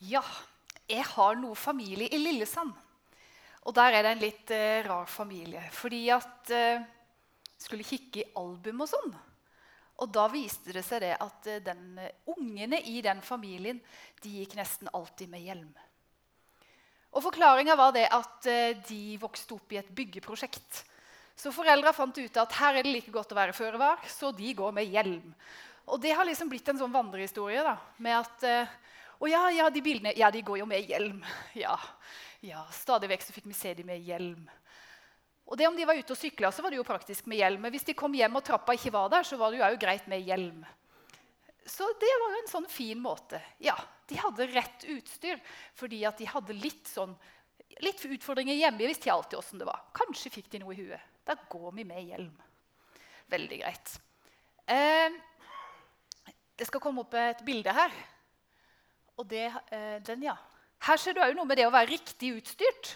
Ja, jeg har noe familie i Lillesand. Og der er det en litt eh, rar familie. Fordi at eh, skulle kikke i album og sånn. Og da viste det seg det at eh, den, eh, ungene i den familien de gikk nesten alltid med hjelm. Og Forklaringa var det at eh, de vokste opp i et byggeprosjekt. Så foreldra fant ut at her er det like godt å være føre var, så de går med hjelm. Og det har liksom blitt en sånn vandrehistorie. da, med at Å ja, ja, de bilene ja, de går jo med hjelm. Ja, ja, Stadig vekk så fikk vi se dem med hjelm. Og det Om de var ute og sykla, så var det jo praktisk med hjelm. Men hvis de kom hjem og trappa ikke var der, så var det jo greit med hjelm. Så det var jo en sånn fin måte. Ja, De hadde rett utstyr fordi at de hadde litt sånn litt utfordringer hjemme. Jeg visste ikke alltid åssen det var. Kanskje fikk de noe i huet. Da går vi med hjelm. Veldig greit. Eh, det skal komme opp et bilde her. Og det, eh, den, ja. Her ser du òg noe med det å være riktig utstyrt.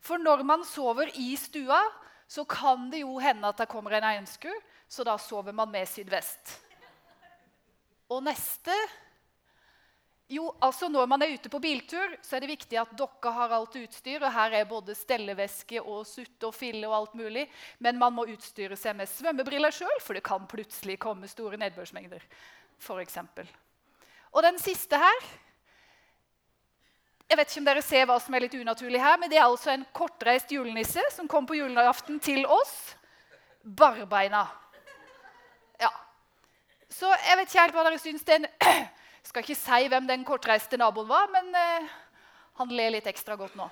For når man sover i stua, så kan det jo hende at det kommer en egnskur, så da sover man med sydvest. Og neste jo, altså Når man er ute på biltur, så er det viktig at dere har alt utstyr. og Her er både stelleveske og sutte og fille og alt mulig. Men man må utstyre seg med svømmebriller sjøl, for det kan plutselig komme store nedbørsmengder. For eksempel. og den siste her Jeg vet ikke om dere ser hva som er litt unaturlig her, men det er altså en kortreist julenisse som kom på julaften til oss. Barbeina. Ja. Så jeg vet ikke helt hva dere syns. er skal ikke si hvem den kortreiste naboen var, men eh, han ler litt ekstra godt nå.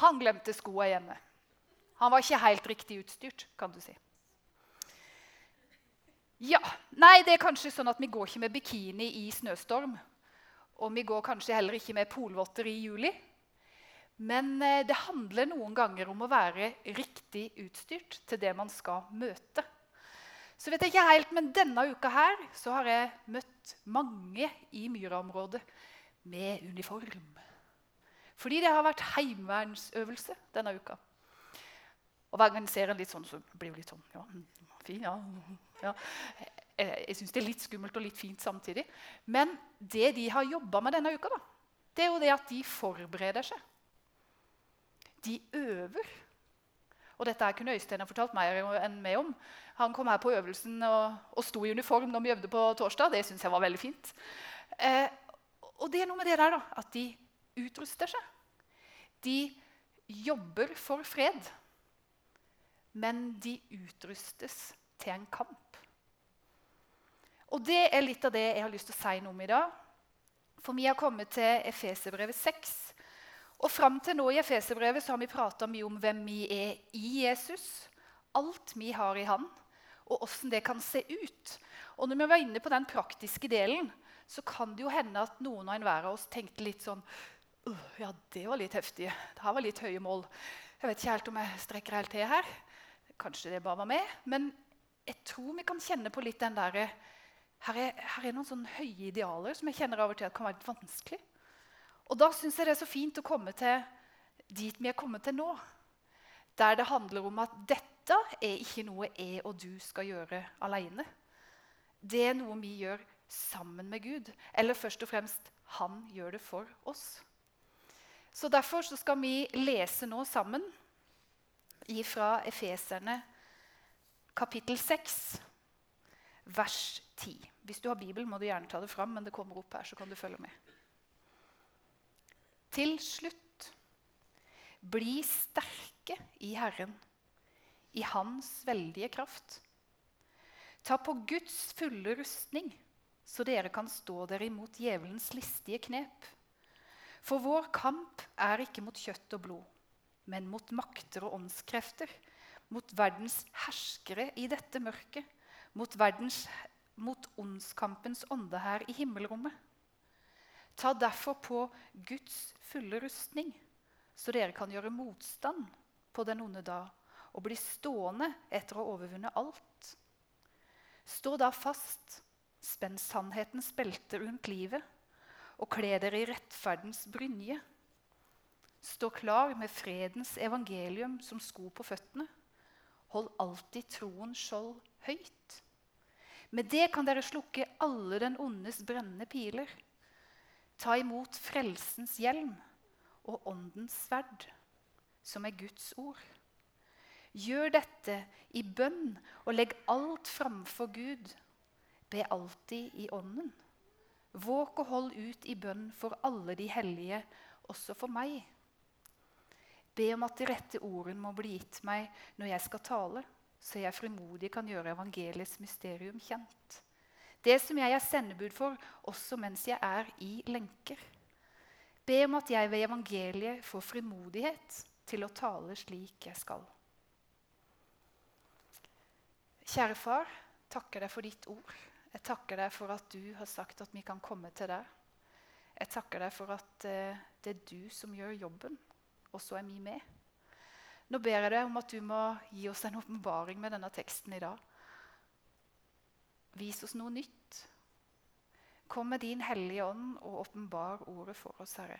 Han glemte skoa hjemme. Han var ikke helt riktig utstyrt, kan du si. Ja, Nei, det er kanskje sånn at vi går ikke med bikini i snøstorm. Og vi går kanskje heller ikke med polvotter i juli. Men eh, det handler noen ganger om å være riktig utstyrt til det man skal møte. Så vet jeg ikke helt, men Denne uka her så har jeg møtt mange i Myra-området med uniform. Fordi det har vært heimevernsøvelse denne uka. Og Hver gang jeg ser en litt sånn, så blir det litt sånn ja, fin, ja, ja. Jeg, jeg syns det er litt skummelt og litt fint samtidig. Men det de har jobba med denne uka, da, det er jo det at de forbereder seg. De øver. Og dette her kunne Øystein ha fortalt mer enn meg om. Han kom her på øvelsen og, og sto i uniform når vi øvde på torsdag. Det syns jeg var veldig fint. Eh, og det er noe med det der da, at de utruster seg. De jobber for fred. Men de utrustes til en kamp. Og det er litt av det jeg har lyst til å si noe om i dag. For vi har kommet til Efeserbrevet 6. Og Fram til nå i Efeserbrevet har vi prata mye om hvem vi er i Jesus. Alt vi har i Han, og åssen det kan se ut. Og når vi var inne på den praktiske delen, så kan det jo hende at noen og enhver av oss tenkte litt sånn Ja, det var litt heftig. Det her var litt høye mål. Jeg vet ikke helt om jeg strekker helt til her. Kanskje det bare var meg. Men jeg tror vi kan kjenne på litt den derre her, her, er noen sånne høye idealer som jeg kjenner av og til at kan være litt vanskelig. Og da syns jeg det er så fint å komme til dit vi er kommet til nå. Der det handler om at dette er ikke noe jeg og du skal gjøre alene. Det er noe vi gjør sammen med Gud. Eller først og fremst han gjør det for oss. Så Derfor så skal vi lese nå sammen fra Efeserne kapittel 6, vers 10. Hvis du har Bibelen, må du gjerne ta det fram, men det kommer opp her, så kan du følge med. Til slutt, bli sterke i Herren, i Hans veldige kraft. Ta på Guds fulle rustning, så dere kan stå dere imot djevelens listige knep. For vår kamp er ikke mot kjøtt og blod, men mot makter og åndskrefter, mot verdens herskere i dette mørket, mot, verdens, mot ondskampens ånde her i himmelrommet. Ta derfor på Guds fulle rustning, så dere kan gjøre motstand på den onde dag og bli stående etter å ha overvunnet alt. Stå da fast, spenn sannhetens belte rundt livet og kle dere i rettferdens brynje. Stå klar med fredens evangelium som sko på føttene. Hold alltid troens skjold høyt. Med det kan dere slukke alle den ondes brennende piler. Ta imot frelsens hjelm og åndens sverd, som er Guds ord. Gjør dette i bønn og legg alt framfor Gud. Be alltid i ånden. Våk og hold ut i bønn for alle de hellige, også for meg. Be om at de rette ordene må bli gitt meg når jeg skal tale, så jeg frimodig kan gjøre evangeliets mysterium kjent. Det som jeg er sendebud for, også mens jeg er i lenker. Be om at jeg ved evangeliet får frimodighet til å tale slik jeg skal. Kjære far, takker deg for ditt ord. Jeg takker deg for at du har sagt at vi kan komme til deg. Jeg takker deg for at eh, det er du som gjør jobben, og så er vi med. Nå ber jeg deg om at du må gi oss en åpenbaring med denne teksten i dag. Vis oss noe nytt. Kom med din Hellige Ånd og åpenbar ordet for oss, Herre.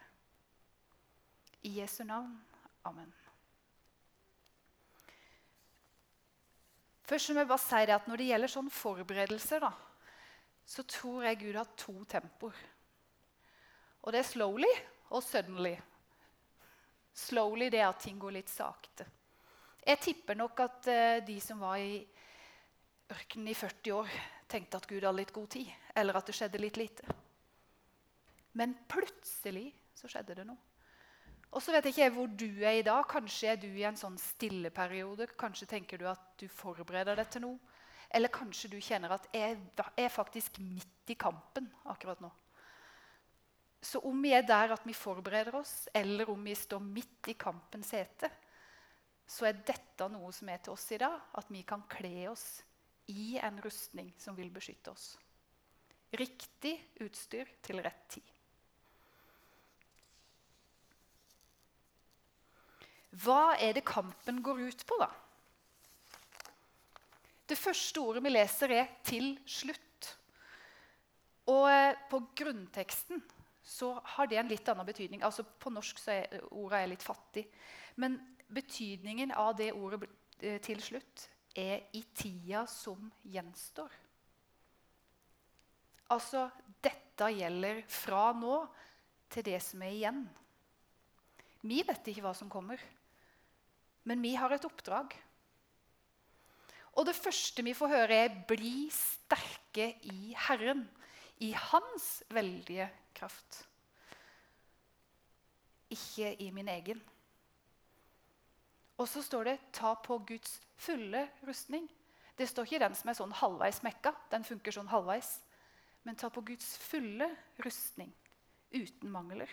I Jesu navn. Amen. Først må jeg bare si det at Når det gjelder sånn forberedelser, da, så tror jeg Gud har to tempoer. Og det er slowly og suddenly. Slowly det at ting går litt sakte. Jeg tipper nok at uh, de som var i ørkenen i 40 år, tenkte at Gud hadde litt god tid, eller at det skjedde litt lite. Men plutselig så skjedde det noe. Og så vet jeg ikke hvor du er i dag. Kanskje er du i en sånn stilleperiode. Kanskje tenker du at du forbereder deg til noe. Eller kanskje du kjenner at jeg er faktisk midt i kampen akkurat nå. Så om vi er der at vi forbereder oss, eller om vi står midt i kampens hete, så er dette noe som er til oss i dag. At vi kan kle oss i en rustning som vil beskytte oss. Riktig utstyr til rett tid. Hva er det kampen går ut på, da? Det første ordet vi leser, er 'til slutt'. Og eh, på grunnteksten så har det en litt annen betydning. Altså På norsk så er ordet er litt fattig. Men betydningen av det ordet eh, 'til slutt' er 'i tida som gjenstår'. Altså, dette gjelder fra nå til det som er igjen. Vi vet ikke hva som kommer. Men vi har et oppdrag. Og det første vi får høre, er 'bli sterke i Herren', i Hans veldige kraft. Ikke i min egen. Og så står det 'ta på Guds fulle rustning'. Det står ikke den som er sånn halvveis mekka. Den funker sånn halvveis. Men ta på Guds fulle rustning, uten mangler.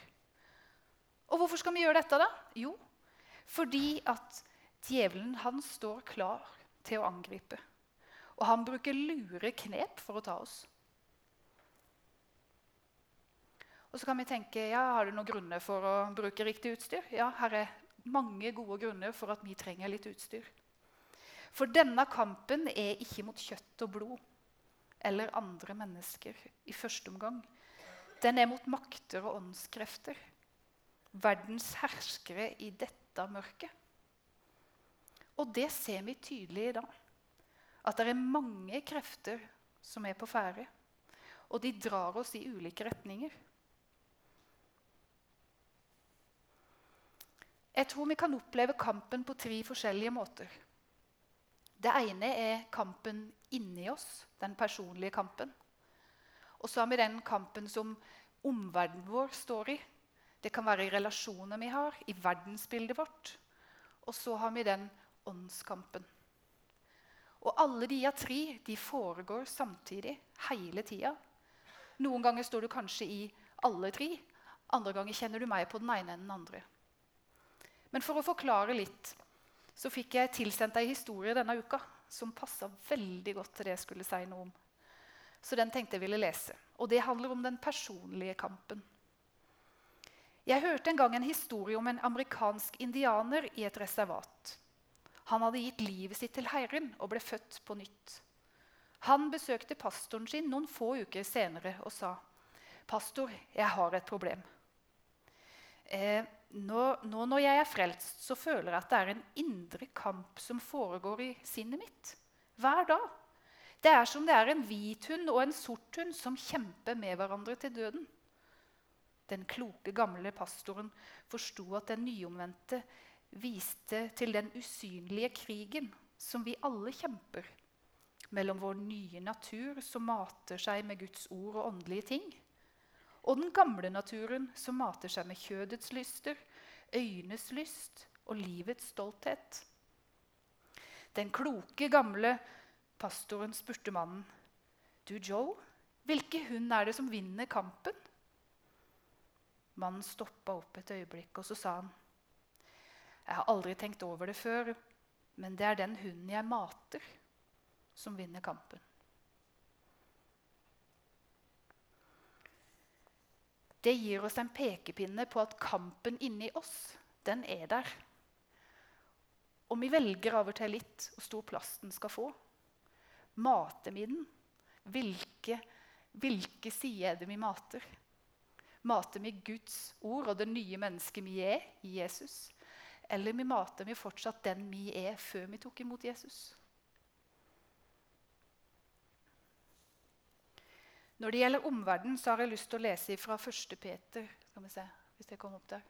Og hvorfor skal vi gjøre dette, da? Jo, fordi at djevelen han står klar til å angripe. Og han bruker lure knep for å ta oss. Og så kan vi tenke ja, har du noen grunner for å bruke riktig utstyr. Ja, her er mange gode grunner for at vi trenger litt utstyr. For denne kampen er ikke mot kjøtt og blod eller andre mennesker i første omgang. Den er mot makter og åndskrefter. Verdens herskere i dette mørket. Og det ser vi tydelig i dag. At det er mange krefter som er på ferde. Og de drar oss i ulike retninger. Jeg tror vi kan oppleve kampen på tre forskjellige måter. Det ene er kampen inni oss, den personlige kampen. Og så har vi den kampen som omverdenen vår står i, det kan være i relasjoner vi har, i verdensbildet vårt. Og så har vi den åndskampen. Og alle de tre de foregår samtidig, hele tida. Noen ganger står du kanskje i alle tre. Andre ganger kjenner du meg på den ene enn den andre. Men for å forklare litt så fikk jeg tilsendt ei historie denne uka som passa veldig godt til det jeg skulle si noe om. Så den tenkte jeg ville lese. Og det handler om den personlige kampen. Jeg hørte en gang en historie om en amerikansk indianer i et reservat. Han hadde gitt livet sitt til Herren og ble født på nytt. Han besøkte pastoren sin noen få uker senere og sa, 'Pastor, jeg har et problem.' Eh, nå, nå, når jeg er frelst, så føler jeg at det er en indre kamp som foregår i sinnet mitt. Hver dag. Det er som det er en hvit hund og en sort hund som kjemper med hverandre til døden. Den kloke, gamle pastoren forsto at den nyomvendte viste til den usynlige krigen som vi alle kjemper mellom vår nye natur, som mater seg med Guds ord og åndelige ting, og den gamle naturen, som mater seg med kjødets lyster, øynes lyst og livets stolthet. Den kloke, gamle pastoren spurte mannen, 'Du, Joe, hvilke hund er det som vinner kampen?' Mannen stoppa opp et øyeblikk, og så sa han, 'Jeg har aldri tenkt over det før, men det er den hunden jeg mater.' som vinner kampen. Det gir oss en pekepinne på at kampen inni oss, den er der. Og vi velger av og til litt hvor stor plass den skal få. Mater vi den? Hvilke, hvilke sider er det vi mater? Mater vi Guds ord og det nye mennesket vi er i Jesus? Eller vi mater vi fortsatt den vi er før vi tok imot Jesus? Når det gjelder omverdenen, så har jeg lyst til å lese fra 1. Peter. Skal vi se hvis det kommer opp der.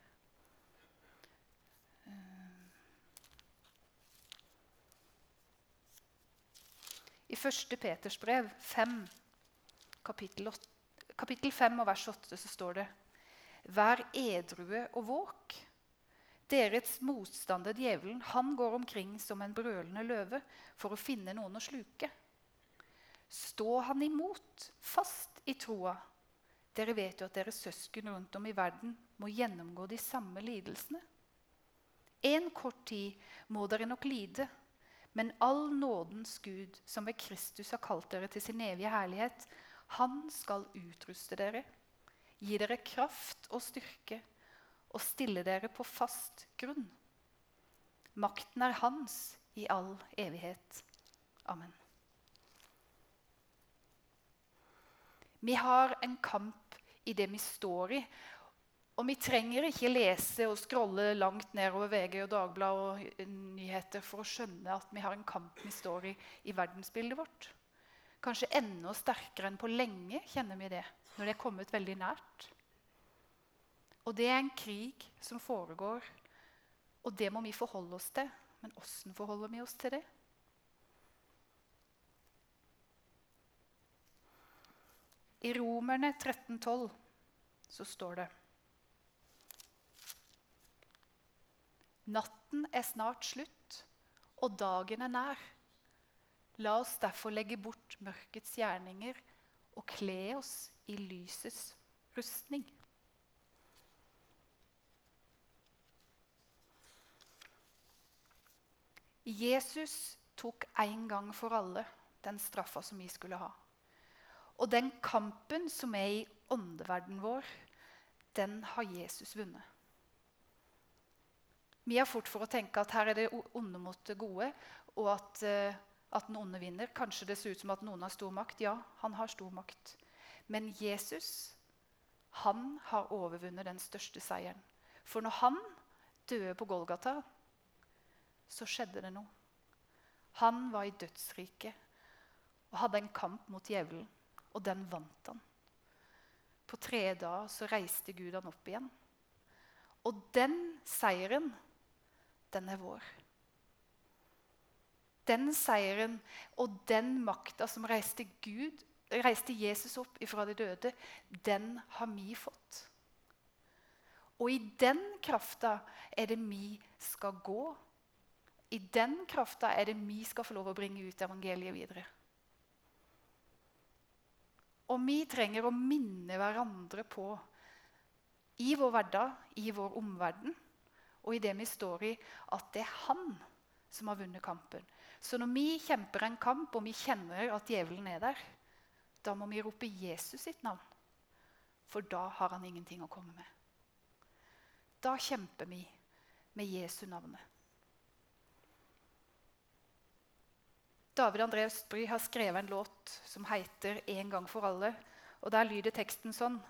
I 1. Peters brev 5, kapittel, 8, kapittel 5 og vers 8 så står det Vær edrue og våk. Deres motstander djevelen, han går omkring som en brølende løve for å finne noen å sluke. Stå han imot, fast i troa. Dere vet jo at deres søsken rundt om i verden må gjennomgå de samme lidelsene. En kort tid må dere nok lide, men all nådens Gud, som ved Kristus har kalt dere til sin evige herlighet, han skal utruste dere, gi dere kraft og styrke og stille dere på fast grunn. Makten er hans i all evighet. Amen. Vi har en kamp i det vi står i. Og vi trenger ikke lese og scrolle langt nedover VG og Dagbladet og nyheter for å skjønne at vi har en kamp vi står i i verdensbildet vårt. Kanskje enda sterkere enn på lenge kjenner vi det når det er kommet veldig nært. Og det er en krig som foregår, og det må vi forholde oss til. Men åssen forholder vi oss til det? I Romerne 13,12 så står det Natten er snart slutt, og dagen er nær. La oss derfor legge bort mørkets gjerninger og kle oss i lysets rustning. Jesus tok en gang for alle den straffa som vi skulle ha. Og den kampen som er i åndeverdenen vår, den har Jesus vunnet. Vi har fort for å tenke at her er det onde mot det gode, og at, uh, at den onde vinner. Kanskje det ser ut som at noen har stor makt. Ja, han har stor makt. Men Jesus, han har overvunnet den største seieren. For når han døde på Golgata, så skjedde det noe. Han var i dødsriket og hadde en kamp mot djevelen og den vant han. På tre dager så reiste Gud han opp igjen. Og den seieren, den er vår. Den seieren og den makta som reiste, Gud, reiste Jesus opp ifra de døde, den har vi fått. Og i den krafta er det vi skal gå. I den krafta er det vi skal få lov å bringe ut evangeliet videre. Og vi trenger å minne hverandre på i vår hverdag, i vår omverden og i det vi står i, at det er han som har vunnet kampen. Så når vi kjemper en kamp, og vi kjenner at djevelen er der, da må vi rope Jesus sitt navn. For da har han ingenting å komme med. Da kjemper vi med Jesu navnet. David André Østby har skrevet en låt som heter 'En gang for alle'. Og Der lyder teksten sånn,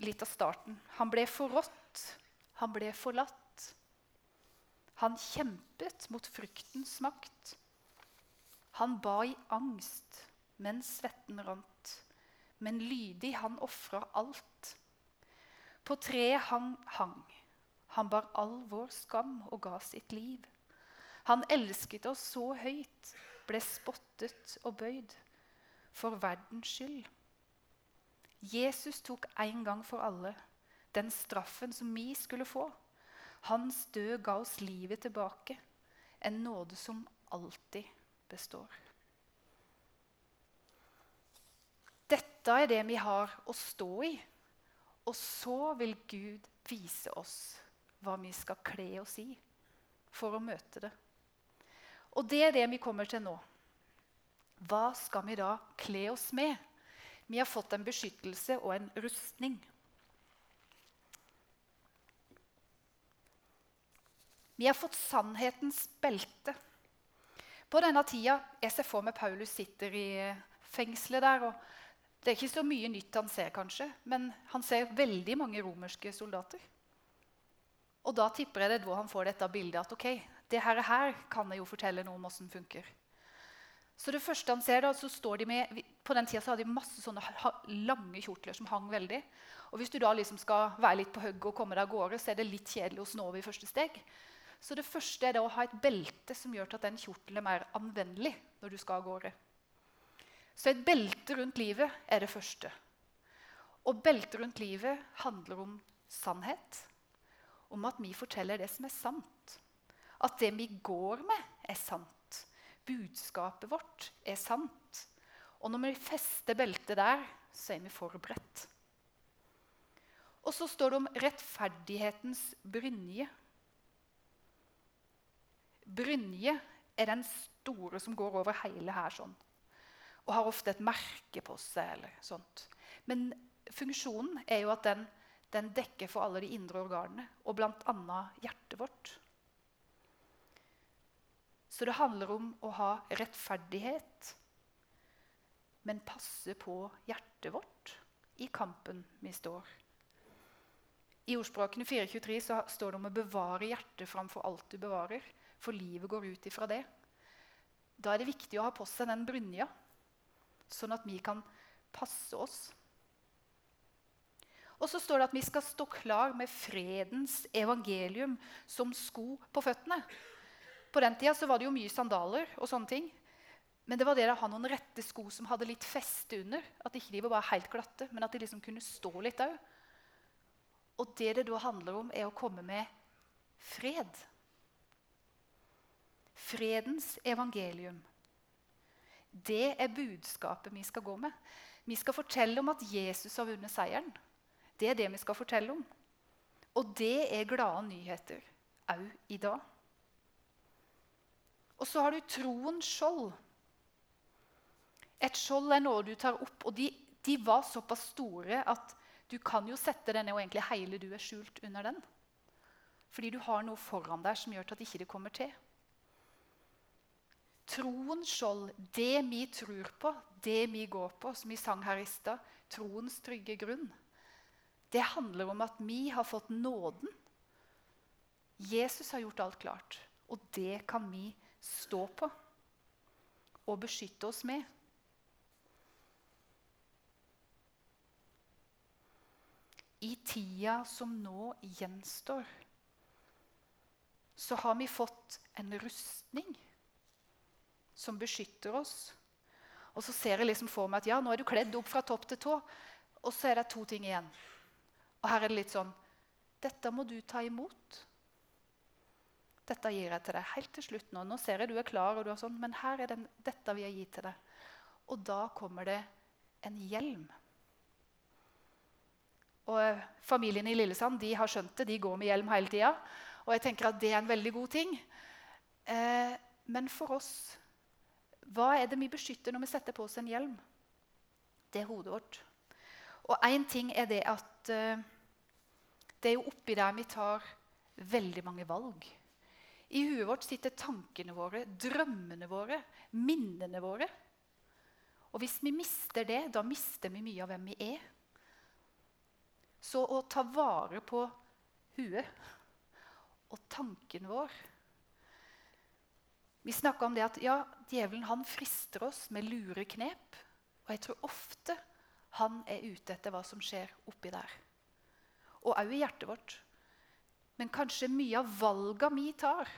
litt av starten. Han ble forrådt, han ble forlatt. Han kjempet mot fryktens makt. Han ba i angst mens svetten rant. Men lydig han ofra alt. På treet hang hang. Han bar all vår skam og ga sitt liv. Han elsket oss så høyt, ble spottet og bøyd. For verdens skyld. Jesus tok en gang for alle den straffen som vi skulle få. Hans død ga oss livet tilbake, en nåde som alltid består. Dette er det vi har å stå i. Og så vil Gud vise oss hva vi skal kle oss i for å møte det. Og det er det vi kommer til nå. Hva skal vi da kle oss med? Vi har fått en beskyttelse og en rustning. Vi har fått sannhetens belte. På denne tida Jeg ser for meg Paulus sitter i fengselet der. og Det er ikke så mye nytt han ser, kanskje, men han ser veldig mange romerske soldater. Og da tipper jeg det da han får dette bildet at ok, det her, her kan jeg jo fortelle noe om åssen funker. Så det første han ser da, så står de med, På den tida hadde de masse sånne lange kjortler som hang veldig. Og Hvis du da liksom skal være litt på hugget og komme deg av gårde, så er det litt kjedelig å snove i første steg. Så det første er da å ha et belte som gjør at den kjortelen er mer anvendelig når du skal av gårde. Så et belte rundt livet er det første. Og beltet rundt livet handler om sannhet. Om at vi forteller det som er sant. At det vi går med, er sant. Budskapet vårt er sant. Og når vi fester beltet der, så er vi forberedt. Og så står det om rettferdighetens brynje. Brynje er den store som går over hele her sånn. Og har ofte et merke på seg. eller sånt. Men funksjonen er jo at den, den dekker for alle de indre organene, og bl.a. hjertet vårt. Så det handler om å ha rettferdighet, men passe på hjertet vårt i kampen vi står. I ordspråkene 423 så står det om å bevare hjertet framfor alt du bevarer. For livet går ut ifra det. Da er det viktig å ha på seg den brynja, sånn at vi kan passe oss. Og så står det at vi skal stå klar med fredens evangelium som sko på føttene. På den tida var det jo mye sandaler og sånne ting. Men det var det å ha noen rette sko som hadde litt feste under. At ikke de var bare helt glatte, men at de liksom kunne stå litt òg. Og det det da handler om, er å komme med fred. Fredens evangelium. Det er budskapet vi skal gå med. Vi skal fortelle om at Jesus har vunnet seieren. Det er det vi skal fortelle om. Og det er glade nyheter òg i dag. Og så har du troens skjold. Et skjold er noe du tar opp, og de, de var såpass store at du kan jo sette denne og egentlig hele du er skjult under den. Fordi du har noe foran deg som gjør at det ikke kommer til troens skjold, det vi tror på, det vi går på, som vi sang her i stad, troens trygge grunn, det handler om at vi har fått nåden. Jesus har gjort alt klart, og det kan vi stå på og beskytte oss med. I tida som nå gjenstår, så har vi fått en rustning som beskytter oss. Og så ser jeg liksom for meg at ja, nå er du kledd opp fra topp til tå. Og så er det to ting igjen. Og her er det litt sånn Dette må du ta imot. Dette gir jeg til deg helt til slutt nå. Nå ser jeg du er klar, og du er sånn, men her er den, dette vil jeg gi til deg. Og da kommer det en hjelm. Og eh, Familien i Lillesand de har skjønt det. De går med hjelm hele tida. Og jeg tenker at det er en veldig god ting. Eh, men for oss hva er det vi beskytter når vi setter på oss en hjelm? Det er hodet vårt. Og én ting er det at eh, det er jo oppi der vi tar veldig mange valg. I huet vårt sitter tankene våre, drømmene våre, minnene våre. Og hvis vi mister det, da mister vi mye av hvem vi er. Så å ta vare på huet og tanken vår vi snakka om det at ja, djevelen han frister oss med lure knep. Og jeg tror ofte han er ute etter hva som skjer oppi der. og òg i hjertet vårt. Men kanskje mye av valga vi tar,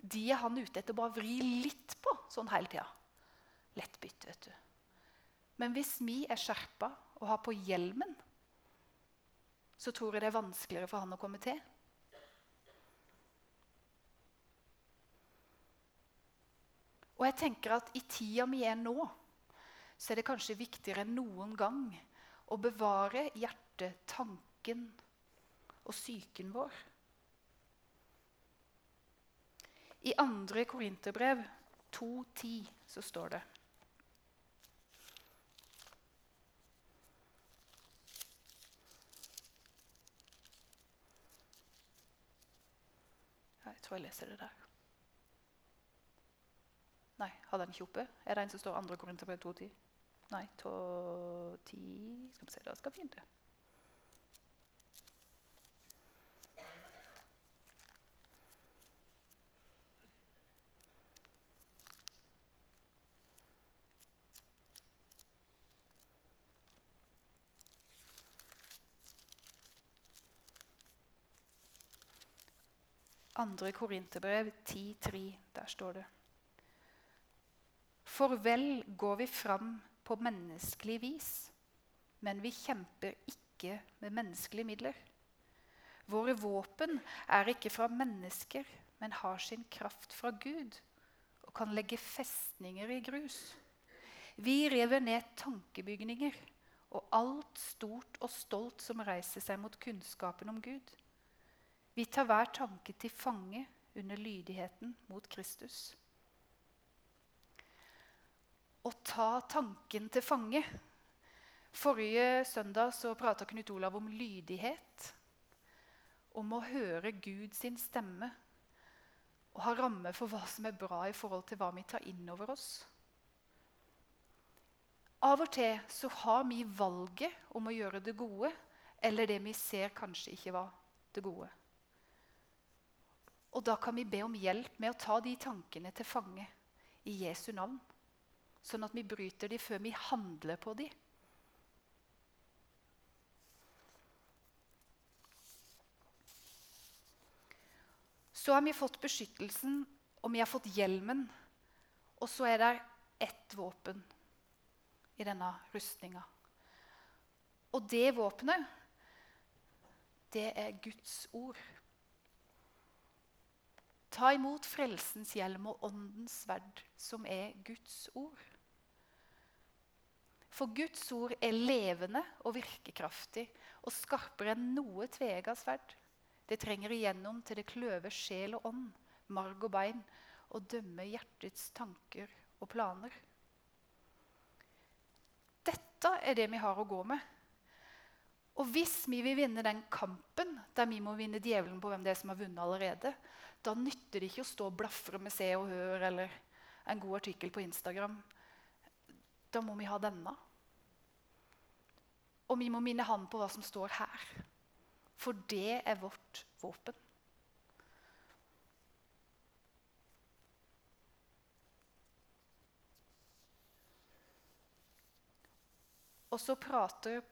de er han ute etter å bare vri litt på sånn hele tida. Lett bytte, vet du. Men hvis vi er skjerpa og har på hjelmen, så tror jeg det er vanskeligere for han å komme til. Og jeg tenker at i tida vi er nå, så er det kanskje viktigere enn noen gang å bevare hjertet, tanken og psyken vår. I 2. Korinterbrev 2.10 så står det Jeg tror jeg leser det der. Nei, hadde den ikke oppe? Er det en som står 2. Korinterbrev 2.10? Nei, 2.10 Skal vi se, da skal vi finne det. Andre Korinterbrev 10.3. Der står det For vel går vi fram på menneskelig vis, men vi kjemper ikke med menneskelige midler. Våre våpen er ikke fra mennesker, men har sin kraft fra Gud og kan legge festninger i grus. Vi rever ned tankebygninger og alt stort og stolt som reiser seg mot kunnskapen om Gud. Vi tar hver tanke til fange under lydigheten mot Kristus. Å ta tanken til fange. Forrige søndag så prata Knut Olav om lydighet. Om å høre Gud sin stemme og ha ramme for hva som er bra i forhold til hva vi tar inn over oss. Av og til så har vi valget om å gjøre det gode eller det vi ser kanskje ikke var det gode. Og da kan vi be om hjelp med å ta de tankene til fange i Jesu navn. Sånn at vi bryter de før vi handler på de. Så har vi fått beskyttelsen, og vi har fått hjelmen. Og så er det ett våpen i denne rustninga. Og det våpenet, det er Guds ord. Ta imot frelsens hjelm og åndens sverd, som er Guds ord. For Guds ord er levende og virkekraftig og skarpere enn noe tvega sverd. Det trenger igjennom til det kløver sjel og ånd, marg og bein, og dømmer hjertets tanker og planer. Dette er det vi har å gå med. Og hvis vi vil vinne den kampen der vi må vinne djevelen på hvem det er som har vunnet allerede, da nytter det ikke å stå og blafre med Se og Hør eller en god artikkel på Instagram. Da må vi ha denne. Og vi må minne han på hva som står her. For det er vårt våpen. Og så prater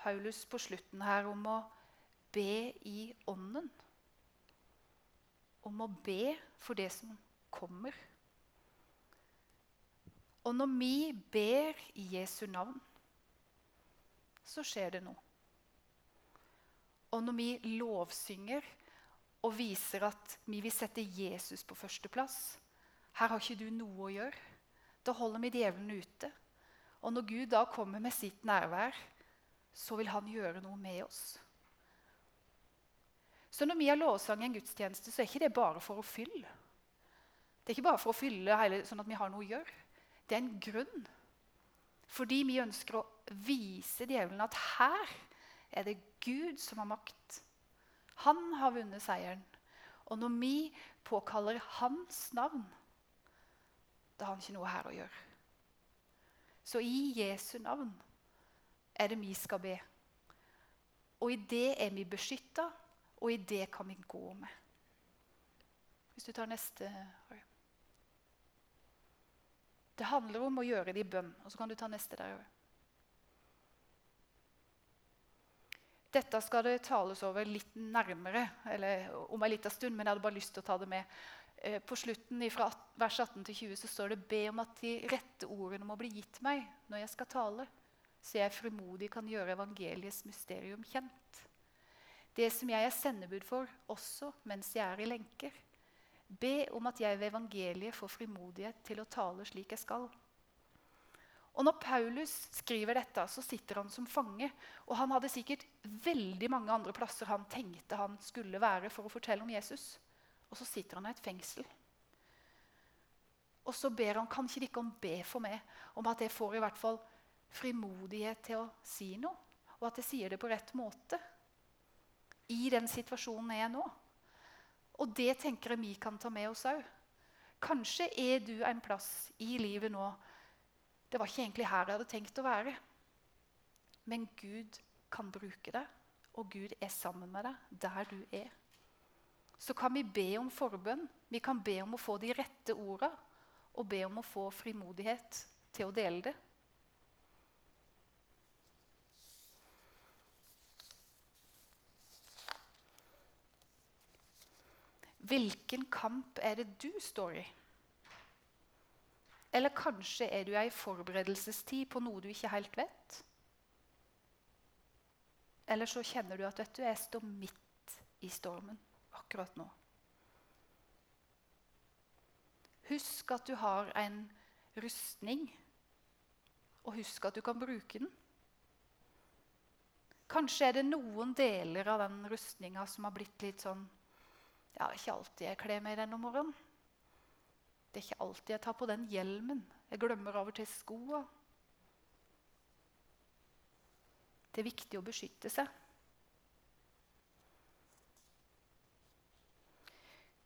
Paulus på slutten her om å be i ånden om å be for det som kommer. Og når vi ber i Jesu navn, så skjer det noe. Og når vi lovsynger og viser at vi vil sette Jesus på førsteplass Her har ikke du noe å gjøre. Da holder vi djevelen ute. Og når Gud da kommer med sitt nærvær, så vil han gjøre noe med oss. Så når vi har lovsang i en gudstjeneste, så er ikke det bare for å fylle. Det er ikke bare for å fylle hele, sånn at vi har noe å gjøre. Det er en grunn. Fordi vi ønsker å vise djevelen at her er det Gud som har makt. Han har vunnet seieren. Og når vi påkaller hans navn, da har han ikke noe her å gjøre. Så i Jesu navn er det vi skal be. Og i det er vi beskytta og i det kan vi gå med. Hvis du tar neste Det handler om å gjøre det i bønn. Og så kan du ta neste der. Dette skal det tales over litt nærmere eller om en liten stund, men jeg hadde bare lyst til å ta det med. Eh, på slutten fra vers 18 til 20 så står det be om at de rette ordene må bli gitt meg når jeg skal tale, så jeg frimodig kan gjøre evangeliets mysterium kjent. Det som jeg er sendebud for, også mens jeg er i lenker. Be om at jeg ved evangeliet får frimodighet til å tale slik jeg skal. Og Når Paulus skriver dette, så sitter han som fange. Og han hadde sikkert veldig mange andre plasser han tenkte han skulle være for å fortelle om Jesus. Og så sitter han i et fengsel. Og så ber han kanskje ikke om be for meg om at jeg får i hvert fall frimodighet til å si noe, og at jeg sier det på rett måte i den situasjonen jeg er nå. Og det tenker jeg vi kan ta med oss òg. Kanskje er du en plass i livet nå Det var ikke egentlig her jeg hadde tenkt å være. Men Gud kan bruke deg, og Gud er sammen med deg der du er så kan vi be om forbønn. Vi kan be om å få de rette orda og be om å få frimodighet til å dele det. Hvilken kamp er det du står i? Eller kanskje er du i forberedelsestid på noe du ikke helt vet? Eller så kjenner du at vet du, jeg står midt i stormen akkurat nå. Husk at du har en rustning, og husk at du kan bruke den. Kanskje er det noen deler av den rustninga som har blitt litt sånn Ja, ikke alltid jeg kler meg den om morgenen. Det er ikke alltid jeg tar på den hjelmen. Jeg glemmer av og til skoa. Det er viktig å beskytte seg.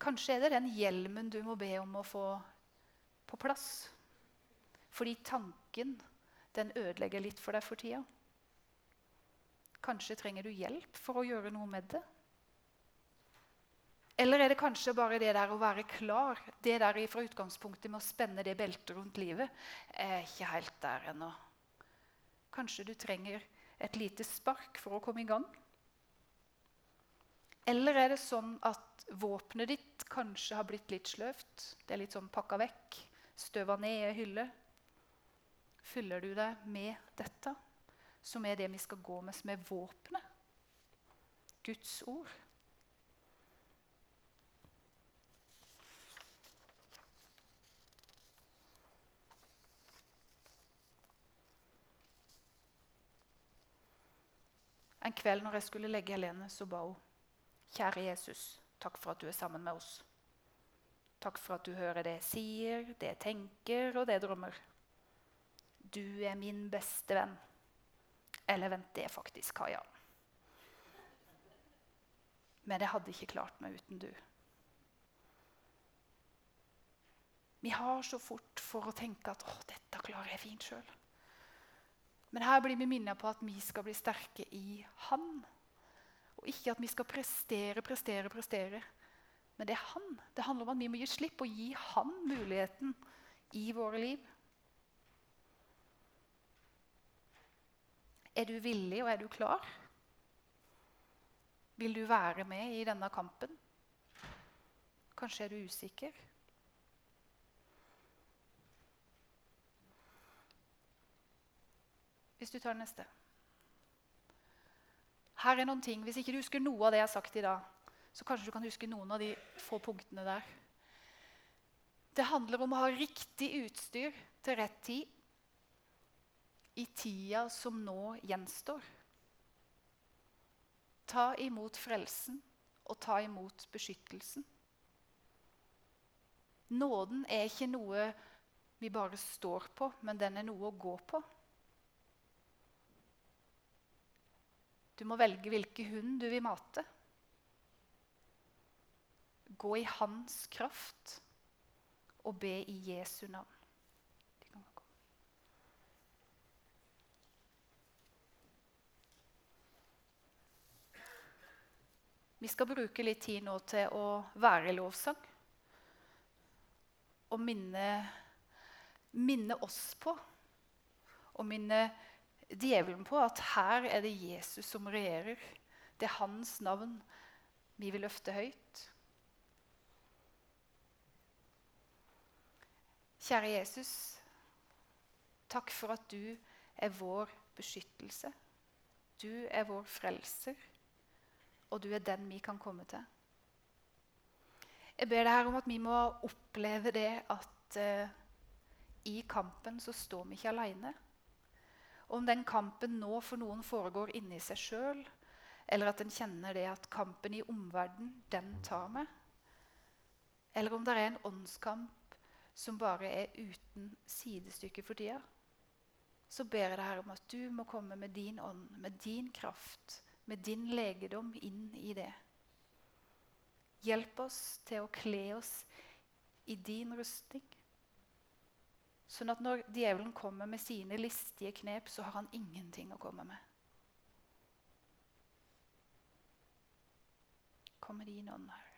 Kanskje er det den hjelmen du må be om å få på plass. Fordi tanken den ødelegger litt for deg for tida. Kanskje trenger du hjelp for å gjøre noe med det. Eller er det kanskje bare det der å være klar, det der fra utgangspunktet med å spenne det beltet rundt livet? Jeg er ikke helt der ennå. Kanskje du trenger et lite spark for å komme i gang? Eller er det sånn at våpenet ditt kanskje har blitt litt sløvt? Det er litt sånn pakka vekk, støva ned i ei hylle. Fyller du deg med dette, som er det vi skal gå med, som er våpenet? Guds ord. En kveld når jeg skulle legge Helene, så ba hun Kjære Jesus, takk for at du er sammen med oss. Takk for at du hører det jeg sier, det jeg tenker, og det jeg drømmer. Du er min beste venn. Eller vent, det er faktisk Kaja. Men jeg hadde ikke klart meg uten du. Vi har så fort for å tenke at å, dette klarer jeg fint sjøl. Men her blir vi minnet på at vi skal bli sterke i Han. Og ikke at vi skal prestere, prestere, prestere. Men det er han. Det handler om at vi må gi slipp og gi han muligheten i våre liv. Er du villig, og er du klar? Vil du være med i denne kampen? Kanskje er du usikker? Hvis du tar neste. Her er noen ting, Hvis ikke du husker noe av det jeg har sagt i dag, så kanskje du kan huske noen av de få punktene der. Det handler om å ha riktig utstyr til rett tid i tida som nå gjenstår. Ta imot frelsen og ta imot beskyttelsen. Nåden er ikke noe vi bare står på, men den er noe å gå på. Du må velge hvilken hund du vil mate. Gå i hans kraft og be i Jesu navn. Vi skal bruke litt tid nå til å være i lovsang. Og minne, minne oss på og minne djevelen på at her er det Jesus som regjerer. Det er hans navn vi vil løfte høyt. Kjære Jesus, takk for at du er vår beskyttelse. Du er vår frelser, og du er den vi kan komme til. Jeg ber deg her om at vi må oppleve det at uh, i kampen så står vi ikke alene. Om den kampen nå for noen foregår inni seg sjøl, eller at en kjenner det at kampen i omverdenen, den tar meg. Eller om det er en åndskamp som bare er uten sidestykke for tida. Så ber jeg deg her om at du må komme med din ånd, med din kraft, med din legedom inn i det. Hjelp oss til å kle oss i din rustning. Sånn at når djevelen kommer med sine listige knep, så har han ingenting å komme med. Kommer det inn ånd, Herre.